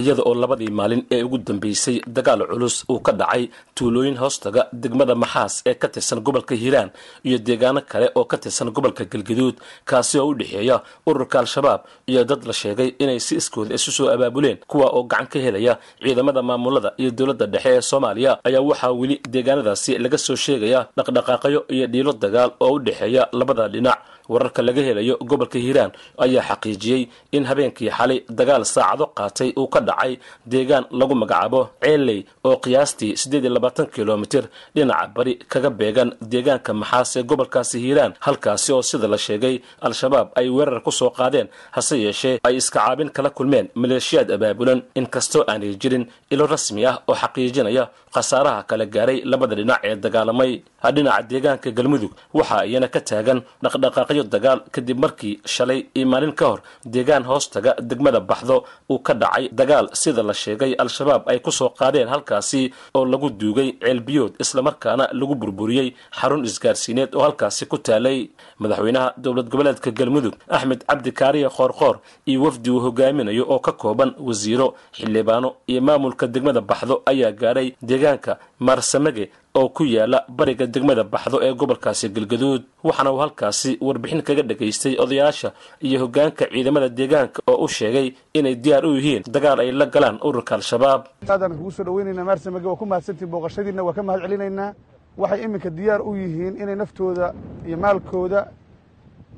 iyada oo labadii maalin ee ugu dambeysay dagaal culus uu ka dhacay tuulooyin hoostaga degmada maxaas ee ka tirsan gobolka hiiraan iyo deegaano kale oo ka tirsan gobolka galgaduud kaasi oo u dhexeeya ururka al-shabaab iyo dad la sheegay inay si iskooda isu soo abaabuleen kuwa oo gacan ka helaya ciidamada maamulada iyo dowladda dhexe ee soomaaliya. Ayaa waxaa weli deegaanadaasi laga soo sheegaya dhaqdhaqaaqyo iyo dhiilo dagaal oo u dhexeeya labada dhinac. Wararka laga helayo gobolka hiiraan ayaa xaqiijiyey in habeenkii xalay dagaal saacado qaatay uu ka dhacay deegaan lagu magacaabo ceeley oo qiyaastii siddeed iyo labaatan kilomitir dhinaca bari kaga beegan deegaanka maxaas ee gobolkaasi hiiraan halkaasi oo sida la sheegay al-shabaab ay weerar ku soo qaadeen hase yeeshee ay iska caabin kala kulmeen maleeshiyaad abaabulan. Inkastoo aanay jirin ilo rasmi ah oo xaqiijinaya khasaaraha kala gaaray labada dhinac ee dagaalamay. Dhinaca deegaanka galmudug waxaa iyana ka taagan dhaqdhaqaaqyo dagaal kadib markii shalay iyo maalin ka hor deegaan hoostaga degmada baxdo uu ka dhacay dagaal sida la sheegay al-shabaab ay ku soo qaadeen halkaasi oo lagu duugay ceelbiyood islamarkaana lagu burburiyey xarun isgaarsiineed oo halkaasi ku taalay. Madaxweynaha dowlad goboleedka galmudug axmed cabdi kaariye khoorkhoor iyo wafdi uu hogaaminayo oo ka kooban wasiiro xildhibaano iyo maamulka degmada baxdo ayaa gaadhay deegaanka maarsamage oo ku yaalla bariga degmada baxdo ee gobolkaasi galgaduud waxaana uu halkaasi warbixin kaga dhagaystay odayaasha iyo hoggaanka ciidamada deegaanka oo u sheegay inay diyaar u yihiin dagaal ay la galaan ururka al-shabaab. Aadaan kugu soo dhaweynaynaa maarsamage waa ku mahadsantihin booqashadiinna waa ka mahad celinaynaa waxay iminka diyaar u yihiin inay naftooda iyo maalkooda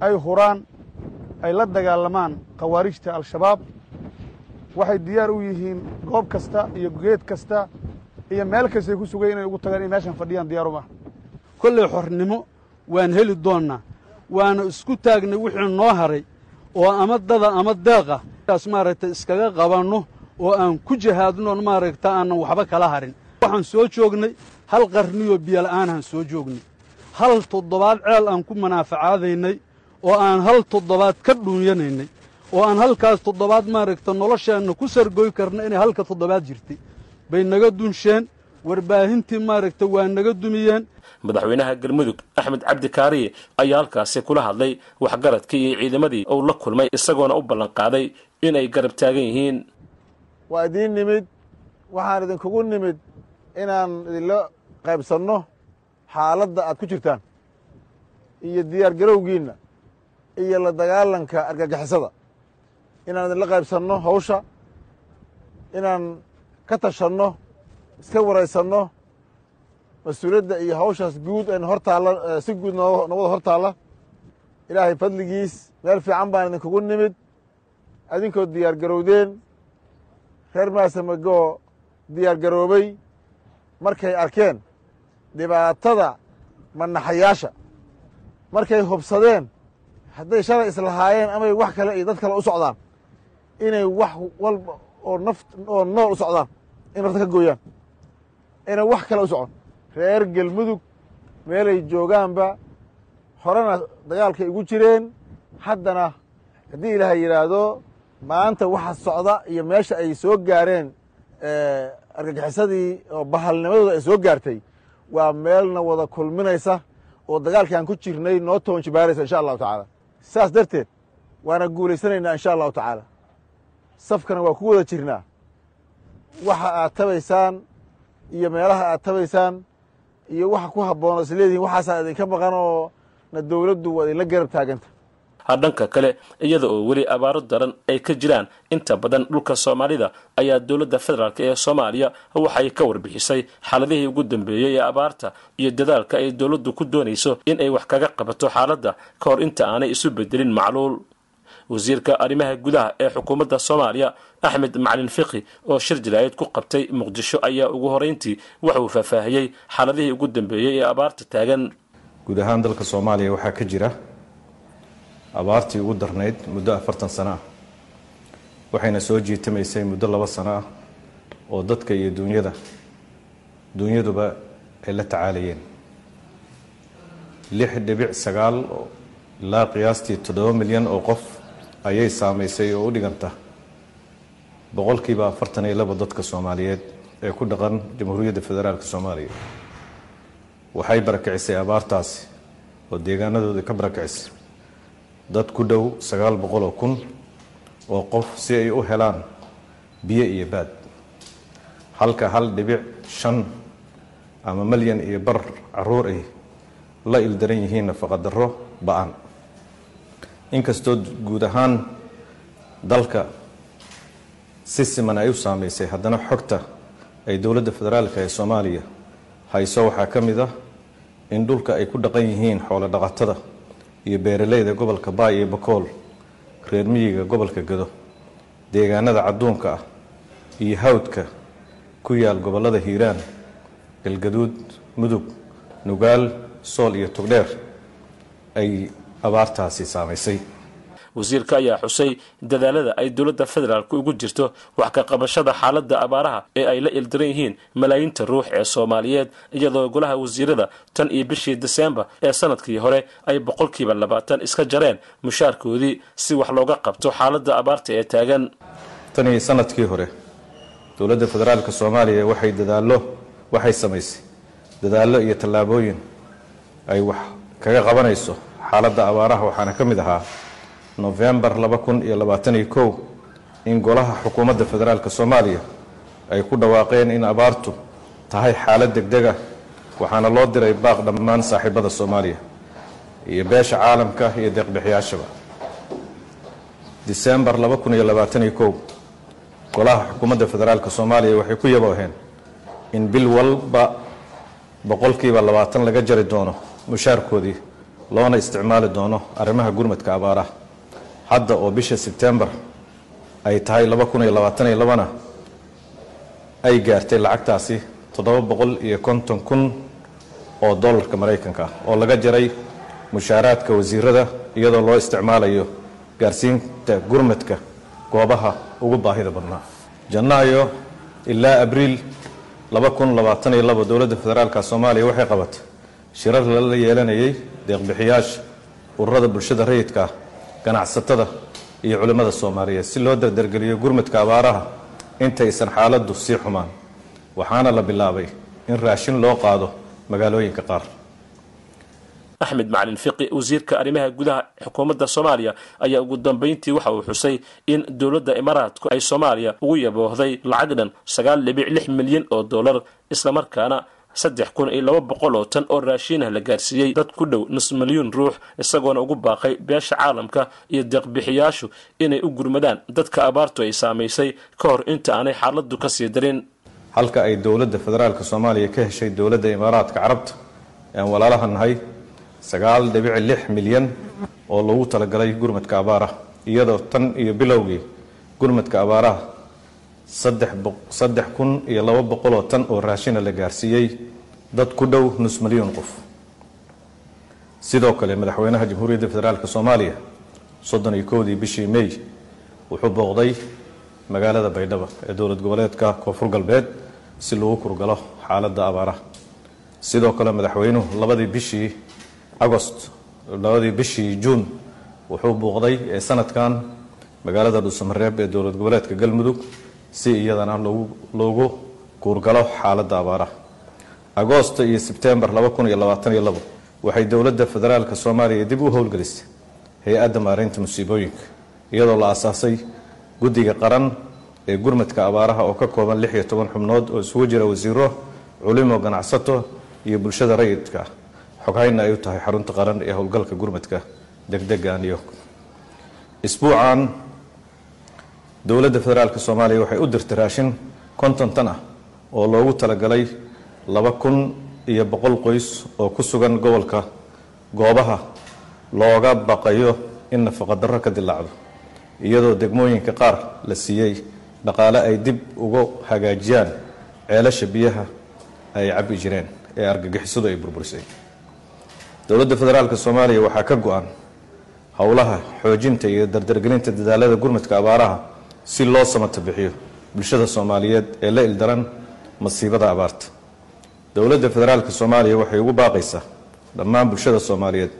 ay huraan ay la dagaalamaan khawaarijta al-shabaab. Waxay diyaar u yihiin goob kasta iyo geed kasta iyo meel kastay ku sugay inay ugu tagaan in meeshan fadhiyaan diyaaruma kollay xornimo waan heli doonnaa waana isku taagnay wixii noo haray oo ama dada ama deeqa. Taas maaragtay iskaga qabanno oo aan ku jihaadnoon maaragta aanan waxba kala harin. Waxaan soo joognay hal qarniyoo biyola'aanaan soo joognay. Hal toddobaad ceel aan ku manaafacaadaynay oo aan hal toddobaad ka dhuunyanaynay. Oo aan halkaas toddobaad maaragta nolosheenna ku sargoy karna inay halka toddobaad jirtay bay naga dunsheen warbaahintii maaragta waa naga dumiyeen. Madaxweynaha galmudug axmed cabdi kaariye ayaa halkaasi kula hadlay waxgaradkii iyo ciidamadii uu la kulmay isagoona u ballanqaaday inay garab taagan yihiin. Waa idiin nimid waxaan idinkugu nimid inaan idinla qaybsanno xaaladda aad ku jirtaan iyo diyaar garowgiinna iyo la dagaalanka argagixisada. Inaan idinla qaybsanno hawsha inaan ka tashanno iska waraysanno mas'uuliyadda iyo hawshaas guud aynu hor taalla si guud nowada hor taalla. Ilaahay fadligiis meel fiican baan idinkugu nimid. Adinkoo diyaar garowdeen reer maasamagoo diyaar garoobay. Markay arkeen dhibaatada manaxayaasha markay hubsadeen hadday shalay islahaayeen amay wax kale iyo dad kale u socdaan. Inay wax walba oo naf oo nool u socdaan in nafta ka gooyaan inay wax kale u socon. Reer galmudug meelay joogaanba horena dagaalkay ugu jireen. Haddana haddii ilaahay yidhaahdo maanta waxa socda iyo meesha ay soo gaareen argagixisadii oo bahalnimadooda ay soo gaartay waa meelna wada kulminaysa oo dagaalkii aan ku jirnay noo toon jibaaraysa insha allahu tacaala. Saas darteed waana guulaysanaynaa insha allahu tacaala. Safkana waa ku wada jirnaa waxa aad tabaysaan iyo meelaha aad tabaysaan iyo waxa ku habboon oo is leedihiin waxaasaa idinka maqan oo na dowladdu waa idinla garab taaganta. Dhanka kale iyada oo weli abaaro daran ay ka jiraan inta badan dhulka soomaalida ayaa dowladda federaalk ee soomaaliya waxay ka warbixisay xaaladihii ugu dambeeyey ee abaarta iyo dadaalka ay dowladdu ku doonayso in ay wax kaga qabato xaaladda ka hor inta aanay isu bedelin macluul wasiirka arrimaha gudaha ee xukuumadda soomaaliya axmed macalin fiqi oo shir jaraa'id ku qabtay muqdisho ayaa ugu horeyntii waxauu faahfaahiyey xaaladihii ugu dambeeyey ee abaarta taagan. Guud ahaan dalka soomaaliya waxaa ka jira abaartii ugu darnayd muddo afartan sano ah waxayna soo jiitamaysay muddo laba sano ah oo dadka iyo duunyada duunyaduba ay la tacaalayeen. Lix dhibic sagaal ilaa qiyaastii toddoba milyan oo qof ayay saamaysay oo u dhiganta. Boqolkiiba afartan iyo laba dadka soomaaliyeed ee ku dhaqan jamhuuriyadda federaalk soomaaliya. Waxay barakicisay abaartaasi oo deegaanadooda ka barakicisay dad ku dhow sagaal boqol oo kun oo qof si ay u helaan biyo iyo baad. Halka hal dhibic shan ama malyan iyo bar carruur ay la ildaran yihiin nafaqadarro ba'an inkastoo guud ahaan dalka si siman ay u saameysay haddana xogta ay dowladda federaalka ee soomaaliya hayso waxaa ka mid ah in dhulka ay ku dhaqan yihiin xoolo dhaqatada iyo beeraleyda gobolka baay iyo bakool reer miyiga gobolka gado deegaanada cadduunka ah iyo hawdka ku yaal gobollada hiiraan galgaduud mudug nugaal sool iyo tugdheer ay abaartaasi saamaysay. Wasiirka ayaa xusay dadaalada ay dowladda federaalk ugu jirto wax ka qabashada xaaladda abaaraha ee ay la ildaran yihiin malaayiinta ruux ee soomaaliyeed iyadoo golaha wasiirada tan iyo bishii diseembar ee sannadkii hore ay boqolkiiba labaatan iska jareen mushaarkoodii si wax looga qabto xaaladda abaarta ee taagan. Tan iyo sannadkii hore dowladda federaalk soomaaliya waxay dadaallo waxay samaysay. Dadaallo iyo tallaabooyin ay wax kaga qabanayso xaaladda abaaraha waxaana ka mid ahaa nofembar laba kun iyo labaatan iyo kow in golaha xukuumadda federaalk soomaaliya ay ku dhawaaqeen in abaartu tahay xaalad degdeg ah waxaana loo diray baaq dhammaan saaxiibada soomaaliya iyo beesha caalamka iyo deeqbixiyaashaba. Disembar laba kun iyo labaatan iyo kow golaha xukuumadda federaalk soomaaliya waxay ku yabooheen in bil walba boqolkiiba labaatan laga jari doono mushaarkoodii loona isticmaali doono arrimaha gurmadka abaaraha hadda oo bisha sebtembar ay tahay laba kun iyo labaatan iyo labana ay gaartay lacagtaasi toddoba boqol iyo konton kun oo dollarka maraykanka oo laga jaray mushaaraadka wasiirada iyadoo loo isticmaalayo gaarsiinta gurmadka goobaha ugu baahida badnaa. Janaayo ilaa abriil laba kun labaatan iyo labo dowladda federaalka soomaaliya waxay qabatay shirar lala yeelanayay deeqbixiyaasha ururada bulshada rayidka ganacsatada iyo culimmada soomaaliyeed si loo dardargeliyo gurmadka abaaraha intaysan xaaladdu sii xumaan. Waxaana la bilaabay in raashin loo qaado magaalooyinka qaar. Axmed macalin fiqi wasiirka arrimaha gudaha xukuumadda soomaaliya ayaa ugu dambeyntii waxa uu xusay in dowladda imaaraadku ay soomaaliya ugu yaboohday lacag dhan sagaal dhibic lix milyan oo dollar islamarkaana saddex kun iyo laba boqol oo tan oo raashiinah la gaarsiiyey dad ku dhow nus milyuun ruux isagoona ugu baaqay beesha caalamka iyo deeqbixiyaashu inay u gurmadaan dadka abaartu ay saamaysay ka hor inta aanay xaaladdu ka sii darin. Halka ay dowladda federaalk soomaaliya ka heshay dowladda imaaraadka carabta ean walaalaha nahay sagaal dhibici lix milyan oo lagu talagalay gurmadka abaaraha iyadoo tan iyo bilowgii gurmadka abaaraha saddex kun iyo laba boqoloo tan oo raashina la gaarsiiyey dad ku dhow nus milyuun qof. Sidoo kale madaxweynaha jamhuuriyadda federaalk soomaaliya soddon iyo kowdii bishii mey wuxuu booqday magaalada baydhabo ee dowlad goboleedka koonfur galbeed si lagu kurgalo xaaladda abaaraha. Sidoo kale madaxweynuhu labadii bishii agost labadii bishii juun wuxuu booqday ee sanadkan magaalada dhuusamareeb ee dowlad goboleedka galmudug si iyadana loogu kuurgalo xaaladda abaaraha agoosto iyo sebtembar iyo iyo waxay dowladda federaalk soomaaliya dib u howlgelisay hay'adda maareynta musiibooyinka iyadoo la asaasay guddiga qaran ee gurmadka abaaraha oo ka kooban lix iyo toban xubnood oo isugu jira wasiiro culimo ganacsato iyo bulshada rayidka ah. Xoghayna ay u tahay xarunta qaran ee howlgalka gurmadka degdega new york. Isbuucan dowladda federaalk soomaaliya waxay u dirtay raashin konton tan ah oo loogu talagalay laba kun iyo boqol qoys oo ku sugan gobolka goobaha looga baqayo in nafaqadarro ka dilaacdo iyadoo degmooyinka qaar la siiyey dhaqaale ay dib uga hagaajiyaan ceelasha biyaha ay cabbi jireen ee argagixisadu ay burburisay. Dowladda federaalk soomaaliya waxaa ka go-an howlaha xoojinta iyo dardargelinta dadaalada gurmadka abaaraha si loo samata bixiyo bulshada soomaaliyeed ee la ildaran masiibada abaarta. Dowladda federaalk soomaaliya waxay ugu baaqaysaa dhammaan bulshada soomaaliyeed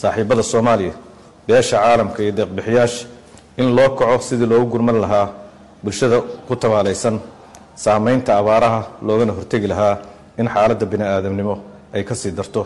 saaxiibada soomaaliya beesha caalamka iyo deeqbixiyaasha in loo kaco sidii loogu gurman lahaa bulshada ku tabaalaysan saamaynta abaaraha loogana hortegi lahaa in xaaladda bini aadamnimo ay ka sii darto